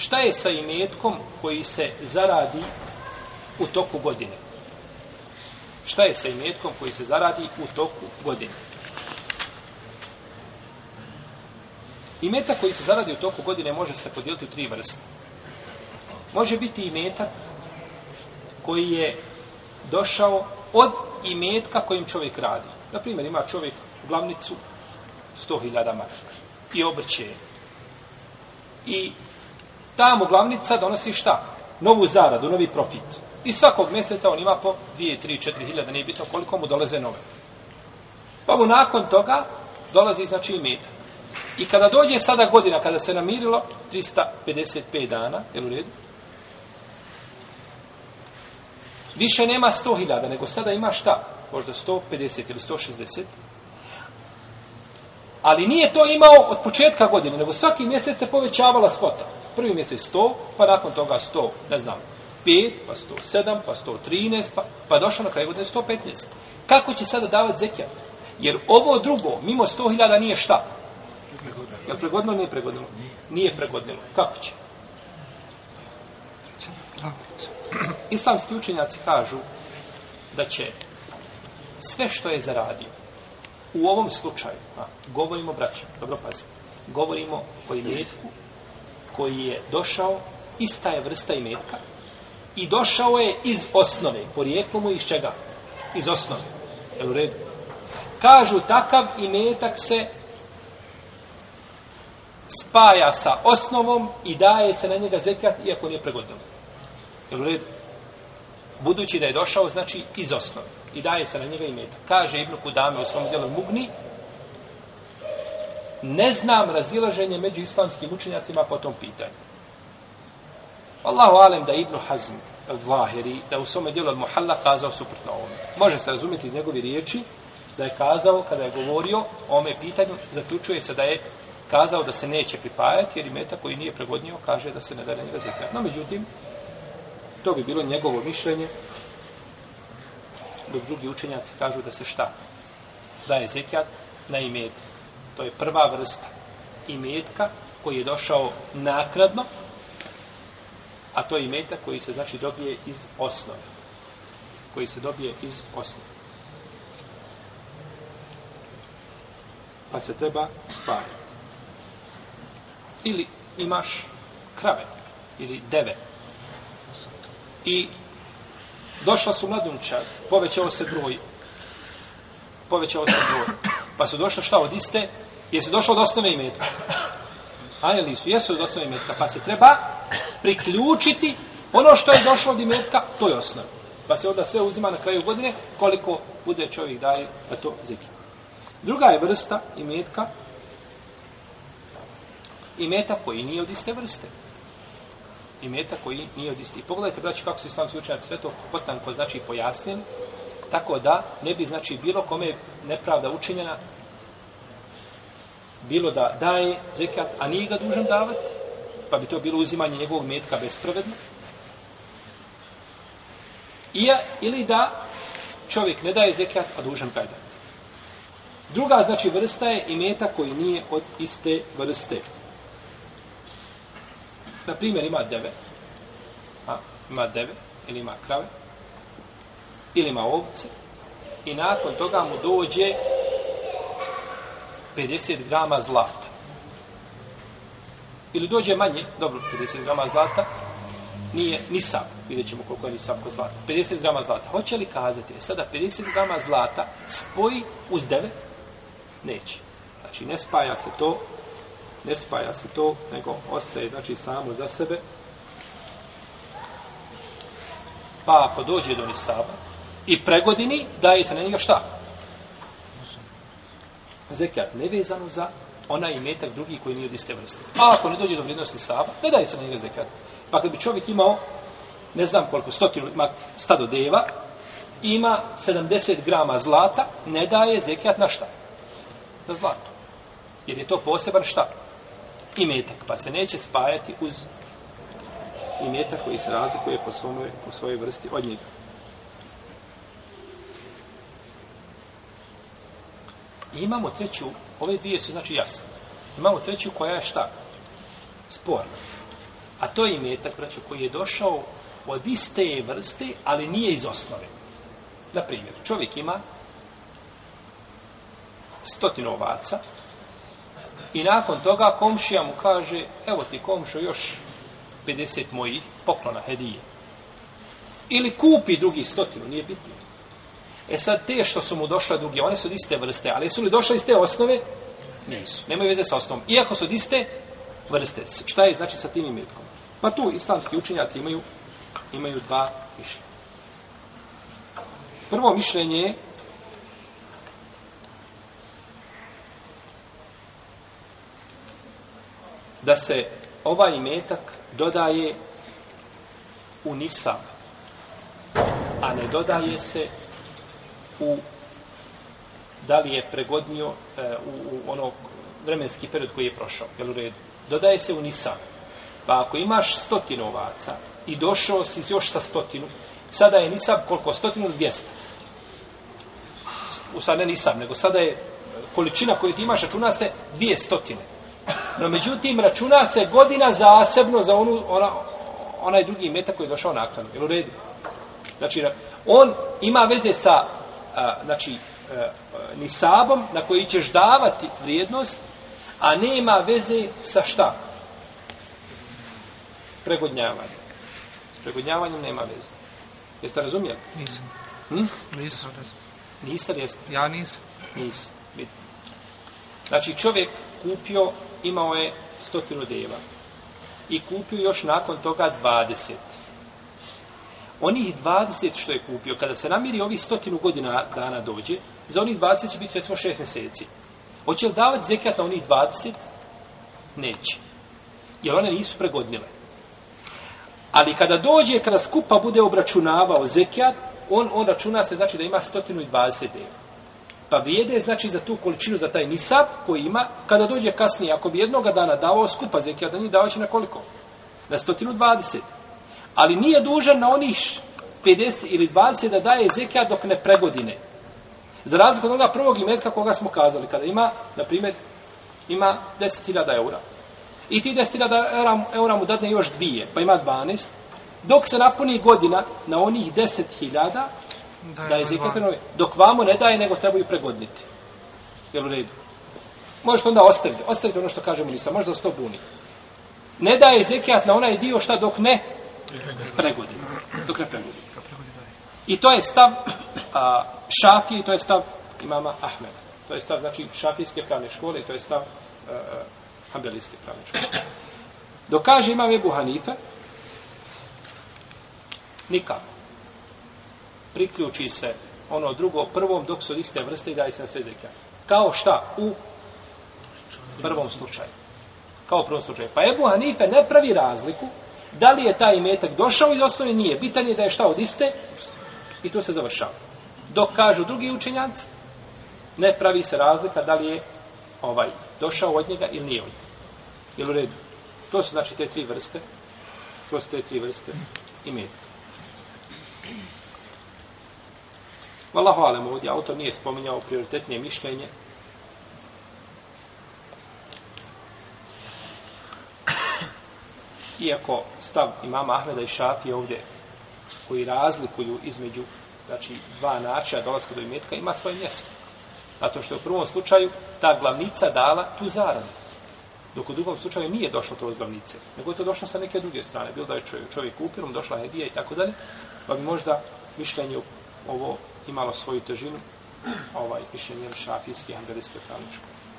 šta je sa imetkom koji se zaradi u toku godine? Šta je sa imetkom koji se zaradi u toku godine? Imetak koji se zaradi u toku godine može se podijeliti u tri vrste. Može biti imetak koji je došao od imetka kojim čovjek radi. Na primjer, ima čovjek glavnicu 100.000 maraka i obrće i tamo glavnica donosi šta? Novu zaradu, novi profit. I svakog mjeseca on ima po 2, 3, 4 hiljada, nije bitno koliko mu dolaze nove. Pa mu nakon toga dolazi znači i meta. I kada dođe sada godina, kada se namirilo, 355 dana, je u redu? Više nema 100 hiljada, nego sada ima šta? Možda 150 ili 160. Ali nije to imao od početka godine, nego svaki mjesec se povećavala svota prvi mjesec 100, pa nakon toga 100, ne znam, 5, pa 107, pa 113, pa, pa došao na kraj godine 115. Kako će sada davati zekijat? Jer ovo drugo, mimo 100.000, nije šta? Je li pregodnilo nije pregodnilo? Nije pregodnilo. Kako će? Islamski učenjaci kažu da će sve što je zaradio u ovom slučaju, a, govorimo braćom, dobro pazite, govorimo o imetku koji je došao, ista je vrsta i metka, i došao je iz osnove, porijeklo mu iz čega? Iz osnove. Jel u redu? Kažu, takav i metak se spaja sa osnovom i daje se na njega zekat, iako nije pregodilo. Jel u redu? Budući da je došao, znači iz osnove. I daje se na njega i metak. Kaže Ibn Kudame u svom djelu Mugni, ne znam razilaženje među islamskim učenjacima po tom pitanju. Allahu alem da Ibnu Hazm al-Zahiri, da u svome dijelu al-Muhalla kazao suprotno ovome. Može se razumjeti iz njegovi riječi da je kazao, kada je govorio o ome pitanju, zaključuje se da je kazao da se neće pripajati, jer i meta koji nije pregodnio kaže da se ne da njega zekra. No, međutim, to bi bilo njegovo mišljenje, dok drugi učenjaci kažu da se šta? Da je zekjat na imeti. To je prva vrsta imetka koji je došao nakradno, a to je imetak koji se znači dobije iz osnove. Koji se dobije iz osnove. Pa se treba spariti. Ili imaš krave ili deve. I došla su mladunčad, povećao se broj. Povećao se broj. Pa su došle šta od iste? Jesu došle od osnovne imetka? A je li su? Jesu od osnovne imetka. Pa se treba priključiti ono što je došlo od imetka, to je osnov. Pa se onda sve uzima na kraju godine koliko bude čovjek daje na to zikr. Druga je vrsta imetka imeta koji nije od iste vrste. Imeta koji nije od iste. I pogledajte, braći, kako su islamski učenjaci sve to potanko znači pojasnili. Tako da ne bi znači bilo kome nepravda učinjena bilo da daje zekat, a nije ga dužan davati, pa bi to bilo uzimanje njegovog metka bespravedno. I, ili da čovjek ne daje zekat, a dužan ga Druga, znači, vrsta je i meta koji nije od iste vrste. Naprimjer, ima deve. A, ima deve ili ima krave ili ima ovce i nakon toga mu dođe 50 grama zlata. Ili dođe manje, dobro, 50 grama zlata, nije ni sam, vidjet ćemo koliko je ni sam ko zlata. 50 grama zlata. Hoće li kazati e sada 50 grama zlata spoji uz 9? Neće. Znači, ne spaja se to, ne spaja se to, nego ostaje, znači, samo za sebe. Pa ako dođe do nisaba, i pregodini, daje se na njega šta? Zekijat nevezano za onaj metak drugi koji nije od iste vrste. A ako ne dođe do vrijednosti saba, ne daje se na njega zekijat. Pa kad bi čovjek imao, ne znam koliko, stotinu, ima stado deva, ima 70 grama zlata, ne daje zekijat na šta? Na zlato. Jer je to poseban šta? I metak, pa se neće spajati uz i metak koji se razlikuje po, svome, po svojoj vrsti od njega. I imamo treću, ove dvije su znači jasne. Imamo treću koja je šta? Sporna. A to je imetak, braćo, koji je došao od iste vrste, ali nije iz osnove. Na primjer, čovjek ima stotinu ovaca i nakon toga komšija mu kaže, evo ti komšo još 50 mojih poklona hedije. Ili kupi drugi stotinu, nije bitno. E sad, te što su mu došle druge, one su od iste vrste, ali su li došle iz te osnove? Nisu. Nemaju veze sa osnovom. Iako su od iste vrste. Šta je znači sa tim imetkom? Pa tu islamski učenjaci imaju, imaju dva mišljenja. Prvo mišljenje je da se ovaj imetak dodaje u nisab, a ne dodaje se u da li je pregodnio e, u, u ono vremenski period koji je prošao, jel u redu? Dodaje se u Nisan. Pa ako imaš stotinu ovaca i došao si još sa stotinu, sada je Nisan koliko? Stotinu ili dvijesta? Sada ne Nisan, nego sada je količina koju ti imaš računa se dvije stotine. No međutim, računa se godina zasebno za onu, ona, onaj drugi meta koji je došao nakon. Jel u redu? Znači, on ima veze sa znači e, e, ni sabom na koji ćeš davati vrijednost, a nema veze sa šta? Pregodnjavanje. S pregodnjavanjem nema veze. Jeste razumijeli? Nisam. Hm? Nisam. Nisam, jeste? Ja nisam. Nisam. Znači, čovjek kupio, imao je stotinu deva. I kupio još nakon toga dvadeset onih 20 što je kupio, kada se namiri ovih stotinu godina dana dođe, za onih 20 će biti recimo 6 mjeseci. Hoće li davati zekat na onih 20? Neće. Jer one nisu pregodnile. Ali kada dođe, kada skupa bude obračunavao zekijat, on, on računa se znači da ima 129. Pa vrijede znači za tu količinu, za taj nisab koji ima, kada dođe kasnije, ako bi jednoga dana davao skupa zekijat, da nije davaće na koliko? Na 120 ali nije dužan na onih 50 ili 20 da daje zekijat dok ne pregodine. Za razliku od onoga prvog imetka koga smo kazali, kada ima, na primjer, ima 10.000 eura. I ti 10.000 eura, eura mu dadne još dvije, pa ima 12. Dok se napuni godina na onih 10.000, da je zekijat Dok vamo ne daje, nego trebaju pregodniti. Jel u redu? Možete onda ostaviti. Ostavite ono što kaže ministar. Možda se to buni. Ne daje zekijat na onaj dio šta dok ne pregodi. Dok ne pregodi. I to je stav a, šafije i to je stav imama Ahmeda. To je stav, znači, šafijske pravne škole i to je stav a, e, e, hambelijske pravne škole. Dok kaže imam Ebu Hanife, nikako. Priključi se ono drugo prvom dok su iste vrste i daje se na sve zekijat. Kao šta? U prvom slučaju. Kao u prvom slučaju. Pa Ebu Hanife ne pravi razliku da li je taj imetak došao iz osnovi, nije. Bitan je da je šta od iste i to se završava. Dok kažu drugi učenjanci, ne pravi se razlika da li je ovaj došao od njega ili nije od njega. Jel u redu? To su znači te tri vrste. To su te tri vrste imetaka. Wallahu alam, ovdje autor nije spominjao prioritetnije mišljenje, iako stav imama Ahmeda i Šafije ovdje koji razlikuju između znači dva načina dolaska do imetka ima svoje mjesto. Zato što je u prvom slučaju ta glavnica dala tu zaradu. Dok u drugom slučaju nije došlo to od glavnice, nego je to došlo sa neke druge strane. Bilo da je čovjek, čovjek kupio, došla hedija i tako dalje, pa bi možda mišljenje ovo imalo svoju težinu, ovaj mišljenje šafijski, ambelijski, pravničko.